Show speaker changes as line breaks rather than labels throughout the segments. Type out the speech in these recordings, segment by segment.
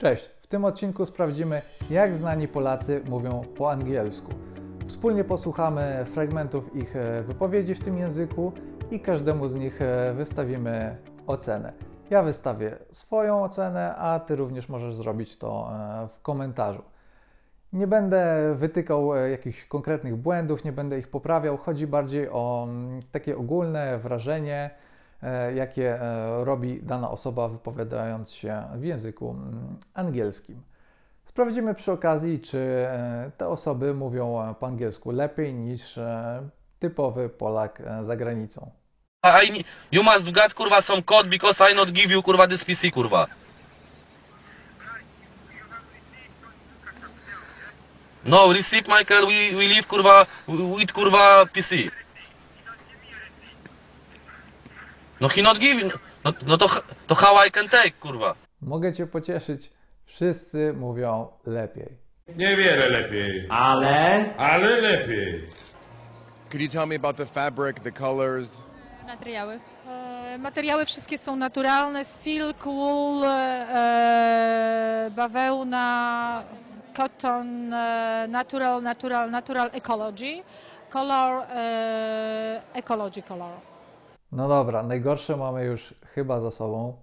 Cześć! W tym odcinku sprawdzimy, jak znani Polacy mówią po angielsku. Wspólnie posłuchamy fragmentów ich e, wypowiedzi w tym języku i każdemu z nich e, wystawimy ocenę. Ja wystawię swoją ocenę, a Ty również możesz zrobić to e, w komentarzu. Nie będę wytykał jakichś konkretnych błędów, nie będę ich poprawiał. Chodzi bardziej o mm, takie ogólne wrażenie, jakie e, robi dana osoba wypowiadając się w języku mm, angielskim. Sprawdzimy przy okazji, czy e, te osoby mówią e, po angielsku lepiej niż e, typowy Polak e, za granicą.
I, you must get kurwa some code because I not give you kurwa this PC kurwa. No, receipt Michael, we, we leave kurwa with kurwa PC. No he not give, no, no to, to how I can take kurwa.
Mogę Cię pocieszyć, wszyscy mówią lepiej.
Niewiele lepiej,
Ale
ale lepiej.
Could you tell me about the fabric, the colors?
Materiały.
E, Materiały wszystkie są naturalne, silk, wool, e, bawełna, cotton, e, natural, natural, natural ecology, color, e, ecology color.
No dobra, najgorsze mamy już chyba za sobą.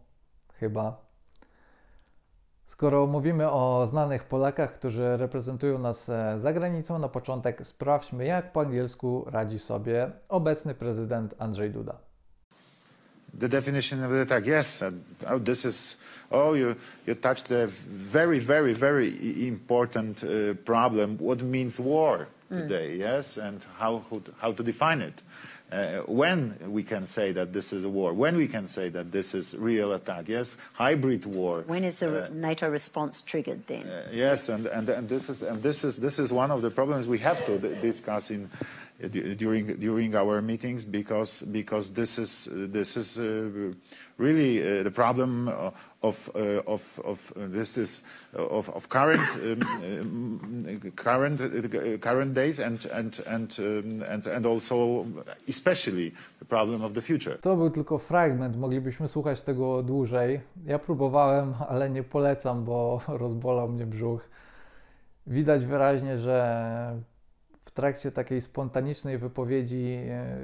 Chyba. Skoro mówimy o znanych Polakach, którzy reprezentują nas e, za granicą, na początek sprawdźmy, jak po angielsku radzi sobie obecny prezydent Andrzej Duda.
the definition of the attack. Yes, oh, this is. Oh, you you touched a very, very, very important uh, problem. What means war today? Yes, and how how to- how to define it? Uh, when we can say that this is a war? When we can say that this is real attack? Yes, hybrid war.
When is the NATO response triggered then?
Uh, Yes, and, and, and this is and this is this is one of the problems we have to discuss in uh, during during our meetings because because this is this is uh, really uh, the problem uh, of of of this is of of current um, um, current current days and and and um, and and also especially the problem of the future.
To był tylko fragment, moglibyśmy słuchać tego dłużej. Ja próbowałem, ale nie polecam, bo rozbolał mnie brzuch. Widać wyraźnie, że trakcie takiej spontanicznej wypowiedzi e,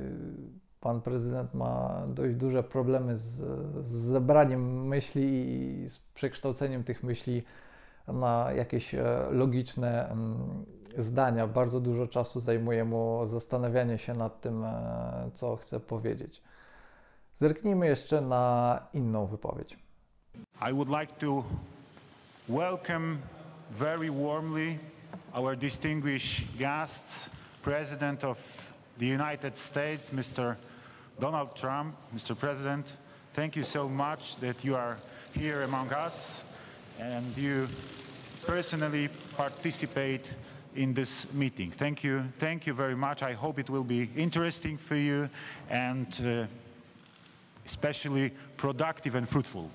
pan prezydent ma dość duże problemy z, z zebraniem myśli i z przekształceniem tych myśli na jakieś e, logiczne mm, zdania. Bardzo dużo czasu zajmuje mu zastanawianie się nad tym, e, co chce powiedzieć. Zerknijmy jeszcze na inną wypowiedź.
I would like to welcome very warmly our distinguished guests, President of the United States, Mr. Donald Trump. Mr. President, thank you so much that you are here among us and you personally participate in this meeting. Thank you. Thank you very much. I hope it will be interesting for you and uh, especially productive and fruitful.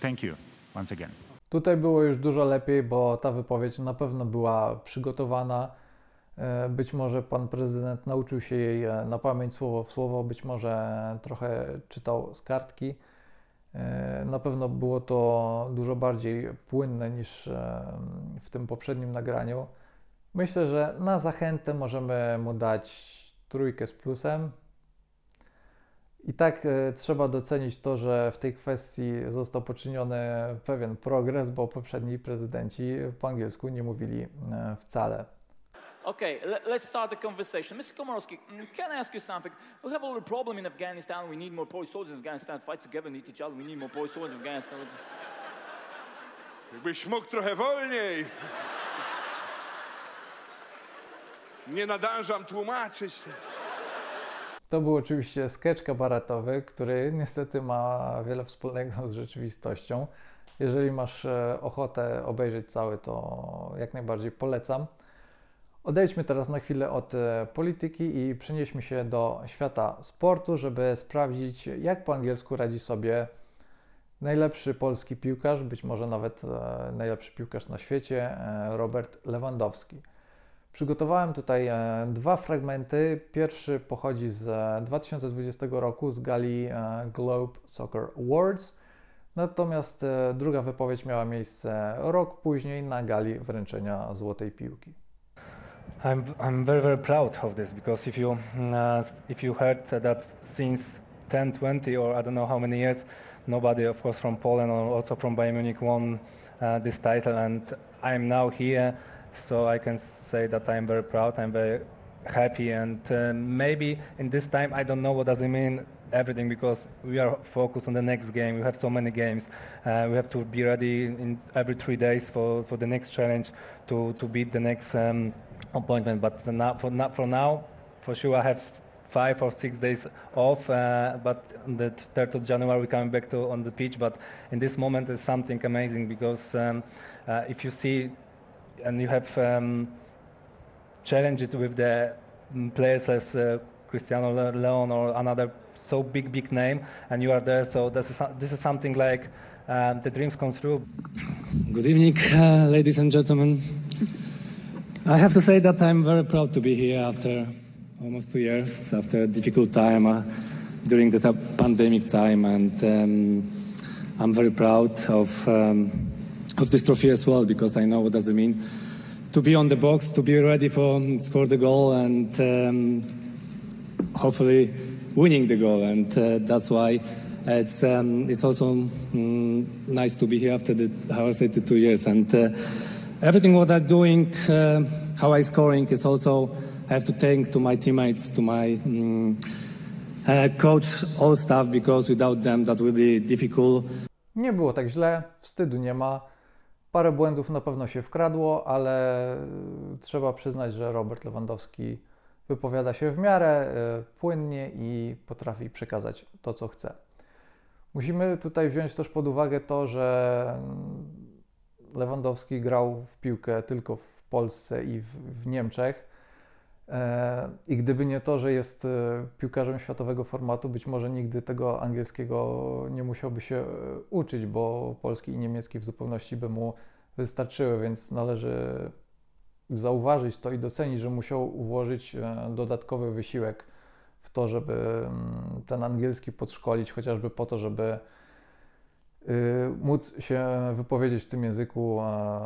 Thank you once again.
Tutaj było już dużo lepiej, bo ta wypowiedź na pewno była przygotowana. E, Być może pan prezydent nauczył się jej e, na pamięć słowo w słowo, być może trochę czytał z kartki. E, Na pewno było to dużo bardziej płynne niż w tym poprzednim nagraniu. Myślę, że na zachętę możemy mu dać trójkę z plusem. I tak e, trzeba docenić to, że w tej kwestii został poczyniony pewien progres, bo poprzedni prezydenci po angielsku nie mówili e, wcale.
Okay, let, let's start the conversation. Mr. Komorowski, mm, can I ask you something? We have a little problem in Afghanistan. We need more Polish soldiers in Afghanistan. Fight together, need each other. We need more Polish soldiers in Afghanistan.
Jakbyś mógł trochę wolniej. Nie nadążam tłumaczyć.
To był oczywiście sketch kabaretowy, który niestety ma wiele wspólnego z rzeczywistością. Jeżeli masz e, ochotę obejrzeć cały, to jak najbardziej polecam. Odejdźmy teraz na chwilę od e, polityki i przenieśmy się do świata sportu, żeby sprawdzić, jak po angielsku radzi sobie najlepszy polski piłkarz, być może nawet e, najlepszy piłkarz na świecie, Robert Lewandowski. Przygotowałem tutaj e, dwa fragmenty. Pierwszy pochodzi z e, 2020 roku z gali e, Globe Soccer Awards. Natomiast e, druga wypowiedź miała miejsce rok później na gali wręczenia Złotej Piłki.
I'm, I'm very, very proud of this because if you, uh, if you heard that since 10, 20, or I don't know how many years, nobody, of course, from Poland or also from Bayern Munich won uh, this title, and I'm now here, so I can say that I'm very proud. I'm very happy, and uh, maybe in this time I don't know what does it mean everything because we are focused on the next game. We have so many games. Uh, we have to be ready in every three days for, for the next challenge to, to beat the next um, appointment. But now, for, now, for now, for sure, I have five or six days off. Uh, but on the 3rd of January, we're coming back to on the pitch. But in this moment, is something amazing because um, uh, if you see and you have um, challenged it with the mm, players as uh, Cristiano Le- Leon or another so big, big name, and you are there. So this is this is something like um, the dreams come true.
Good evening, uh, ladies and gentlemen. I have to say that I'm very proud to be here after almost two years, after a difficult time uh, during the pandemic time, and um, I'm very proud of um, of this trophy as well because I know what does it mean to be on the box, to be ready for score the goal, and um, hopefully winning the goal, and uh, that's why it's um, it's also mm, nice to be here after the how I said two years, and uh, everything what I'm doing, uh, how I scoring is also I have to thank to my teammates, to my mm, uh, coach, all staff, because without them that will be difficult.
Nie było tak źle, wstydu nie ma. Parę błędów na pewno się wkradło, ale trzeba przyznać, że Robert Lewandowski wypowiada się w miarę y, płynnie i potrafi przekazać to, co chce. Musimy tutaj wziąć też pod uwagę to, że mm, Lewandowski grał w piłkę tylko w Polsce i w, w Niemczech. E, I gdyby nie to, że jest e, piłkarzem światowego formatu, być może nigdy tego angielskiego nie musiałby się e, uczyć, bo polski i niemiecki w zupełności by mu wystarczyły, więc należy zauważyć to i docenić, że musiał włożyć dodatkowy wysiłek w to, żeby mm, ten angielski podszkolić, chociażby po to, żeby móc się wypowiedzieć w tym języku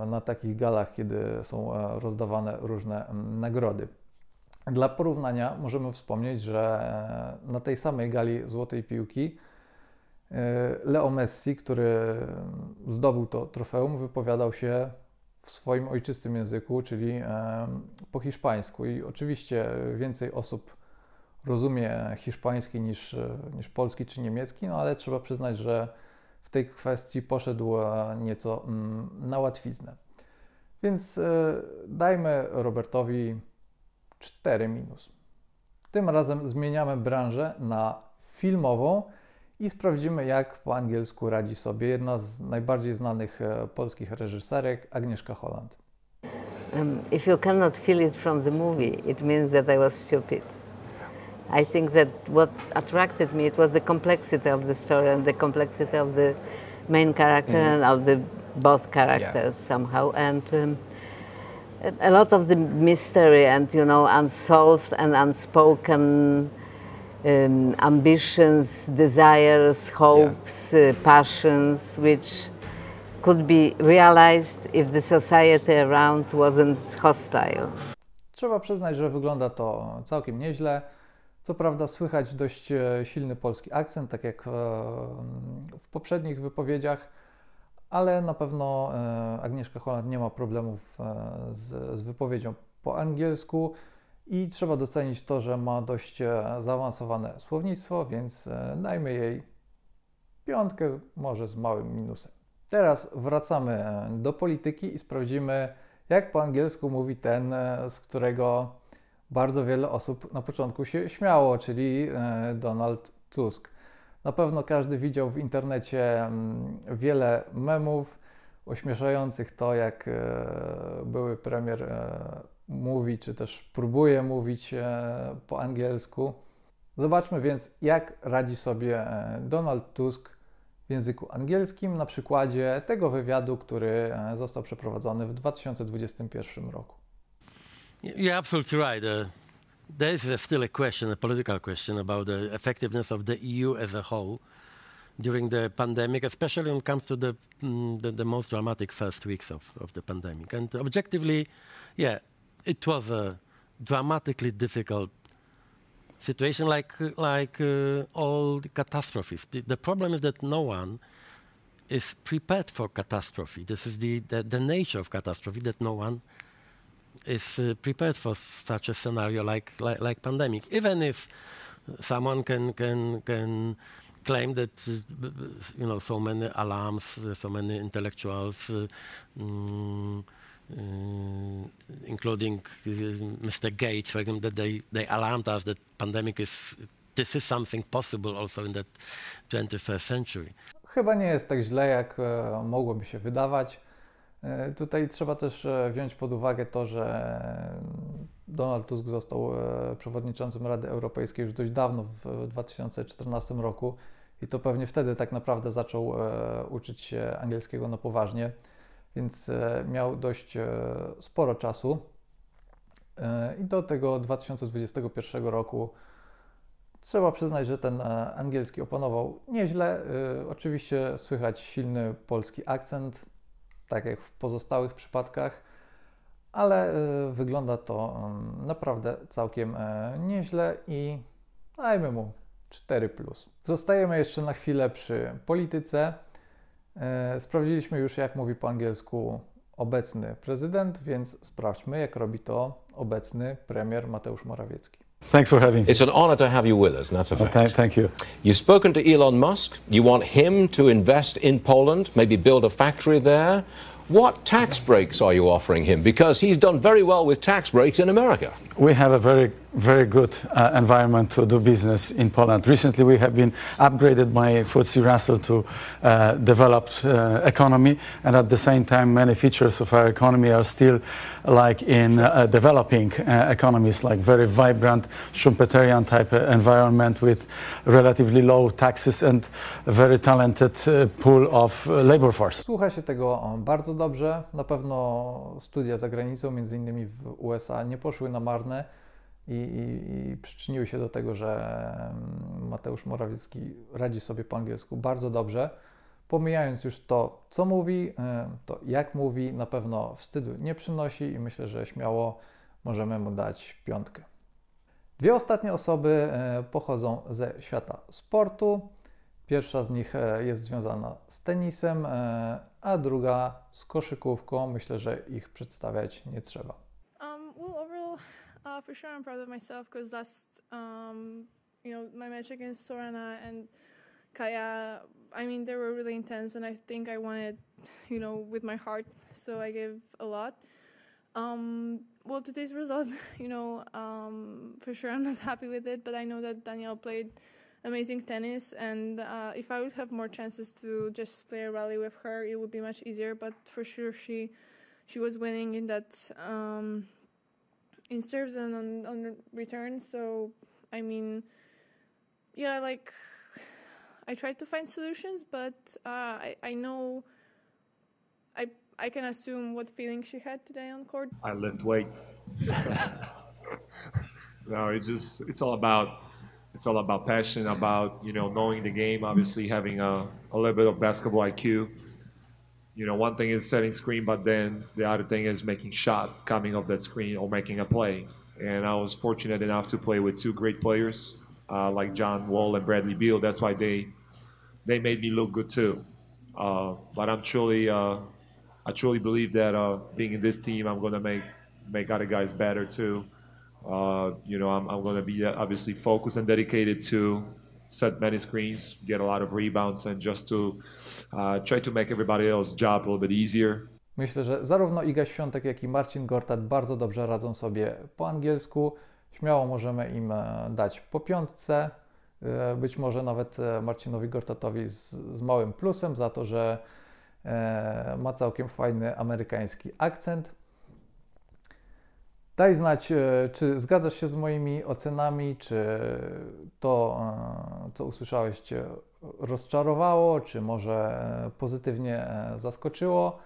na takich galach, kiedy są rozdawane różne mm, nagrody. Dla porównania możemy wspomnieć, że e, na tej samej gali Złotej Piłki e, Leo Messi, który zdobył to trofeum, wypowiadał się w swoim ojczystym języku, czyli e, po hiszpańsku. I oczywiście więcej osób rozumie hiszpański niż, niż polski czy niemiecki, no ale trzeba przyznać, że w tej kwestii poszedł nieco mm, na łatwiznę. Więc dajmy Robertowi 4 minus. Tym razem zmieniamy branżę na filmową i sprawdzimy, jak po angielsku radzi sobie jedna z najbardziej znanych e, polskich reżyserek, Agnieszka Holland.
Um, if you cannot feel it from the movie, it means that I was stupid. I think that what attracted me it was the complexity of the story and the complexity of the main character mm -hmm. and of the both characters yeah. somehow and. Um, a lot of the mystery and you know unsolved and unspoken um, ambitions, desires, hopes, yeah. uh, passions, which could be realized if the society around wasn't hostile.
Trzeba przyznać, że wygląda to całkiem nieźle. Co prawda słychać dość e, silny polski akcent, tak jak e, w poprzednich wypowiedziach ale na pewno e, Agnieszka Holland nie ma problemów e, z, z wypowiedzią po angielsku i trzeba docenić to, że ma dość e, zaawansowane słownictwo, więc dajmy jej piątkę, może z małym minusem. Teraz wracamy do polityki i sprawdzimy, jak po angielsku mówi ten, z którego bardzo wiele osób na początku się śmiało, czyli Donald Tusk. Na pewno każdy widział w internecie mm, wiele memów ośmieszających to, jak e, były premier e, mówi, czy też próbuje mówić e, po angielsku. Zobaczmy więc, jak radzi sobie Donald Tusk w języku angielskim na przykładzie tego wywiadu, który został przeprowadzony w 2021 roku.
You're absolutely right. Uh... There is still a question, a political question about the effectiveness of the EU as a whole. during the pandemic, especially when it comes to the, mm, the, the most dramatic first weeks of, of the pandemic. And objectively, yeah, it was a dramatically difficult situation like, like uh, all the catastrophes. The, the problem is that no one is prepared for catastrophe. This is the, the, the nature of catastrophe, that no one is uh, prepared for such a scenario like, like, like pandemic. Even if someone can, can, can claim that uh, you know so many alarms, uh, so many intellectuals, uh, mm, uh, including uh, Mr. Gates, for example, that they, they alarmed us that pandemic is this is something possible also in the 21st century.
Chyba nie jest tak źle, jak mogłoby się wydawać. E, Tutaj trzeba też e, wziąć pod uwagę to, że mm, Donald Tusk został e, przewodniczącym Rady Europejskiej już dość dawno, w 2014 roku, i to pewnie wtedy tak naprawdę zaczął e, uczyć się angielskiego na poważnie, więc e, miał dość e, sporo czasu. E, I do tego 2021 roku Trzeba przyznać, że ten e, angielski opanował nieźle. E, Oczywiście słychać silny polski akcent, tak jak w pozostałych przypadkach, ale e, wygląda to em, naprawdę całkiem e, nieźle i dajmy mu 4. Zostajemy jeszcze na chwilę przy polityce. E, Sprawdziliśmy już, jak mówi po angielsku obecny prezydent, więc sprawdźmy, jak robi to obecny premier Mateusz Morawiecki.
Thanks for having me.
It's an honor to have you with us, and that's a
Well,
fact.
thank, thank you.
You've spoken to Elon Musk. You want him to invest in Poland, maybe build a factory there. What tax breaks are you offering him? Because he's done very well with tax breaks in America.
We have a very, very good uh, environment to do business in Poland. Recently, we have been upgraded by FTSE Russell to uh, developed uh, economy, and at the same time, many features of our economy are still like in uh, developing uh, economies, like very vibrant Schumpeterian type uh, environment with relatively low taxes and very talented pool of labor force.
Słucha się tego bardzo dobrze. Na pewno studia za granicą, między innymi w USA, nie poszły na marne i, i, i przyczyniły się do tego, że mm, Mateusz Morawiecki radzi sobie po angielsku bardzo dobrze. Pomijając już to, co mówi, to jak mówi, na pewno wstydu nie przynosi i myślę, że śmiało możemy mu dać piątkę. Dwie ostatnie osoby e, pochodzą ze świata sportu. Pierwsza z nich e, jest związana z tenisem, e, a druga z koszykówką. Myślę, że ich przedstawiać nie trzeba.
Uh, for sure, I'm proud of myself because last, um, you know, my match against Sorana and Kaya, I mean, they were really intense, and I think I wanted, you know, with my heart, so I gave a lot. Um, well, today's result, you know, um, for sure I'm not happy with it, but I know that Danielle played amazing tennis, and uh, if I would have more chances to just play a rally with her, it would be much easier. But for sure, she she was winning in that um, in serves and on on return. So I mean, yeah, like I tried to find solutions, but uh, I I know I I can assume what feeling she had today on court.
I lift weights. no, it's just it's all about it's all about passion, about you know knowing the game. Obviously, having a, a little bit of basketball IQ. You know, one thing is setting screen, but then the other thing is making shot coming off that screen or making a play. And I was fortunate enough to play with two great players uh, like John Wall and Bradley Beal. That's why they they made me look good too. Uh, but I'm truly uh, I truly believe that uh, being in this team, I'm going to make make other guys better too. Uh, you know, I'm, I'm going to be obviously focused and dedicated to set many screens, get a lot of rebounds, and just to uh, try to make everybody job a little bit easier.
Myślę, że zarówno Iga Świątek, jak i Marcin Gortat bardzo dobrze radzą sobie po angielsku. Śmiało możemy im e, dać po piątce. E, Być może nawet e, Marcinowi Gortatowi z, z małym plusem za to, że ma całkiem fajny amerykański akcent. Daj znać, e, czy zgadzasz się z moimi ocenami, czy to, e, co usłyszałeś, Cię rozczarowało, czy może e, pozytywnie zaskoczyło.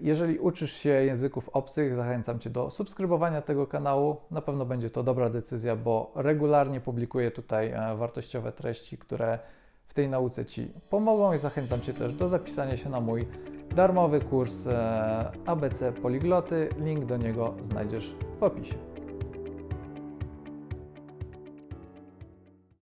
Jeżeli uczysz się języków obcych, zachęcam Cię do subskrybowania tego kanału. Na pewno będzie to dobra decyzja, bo regularnie publikuję tutaj wartościowe treści, które w tej nauce Ci pomogą i zachęcam Cię też do zapisania się na mój darmowy kurs e, ABC Poligloty. Link do niego znajdziesz w opisie.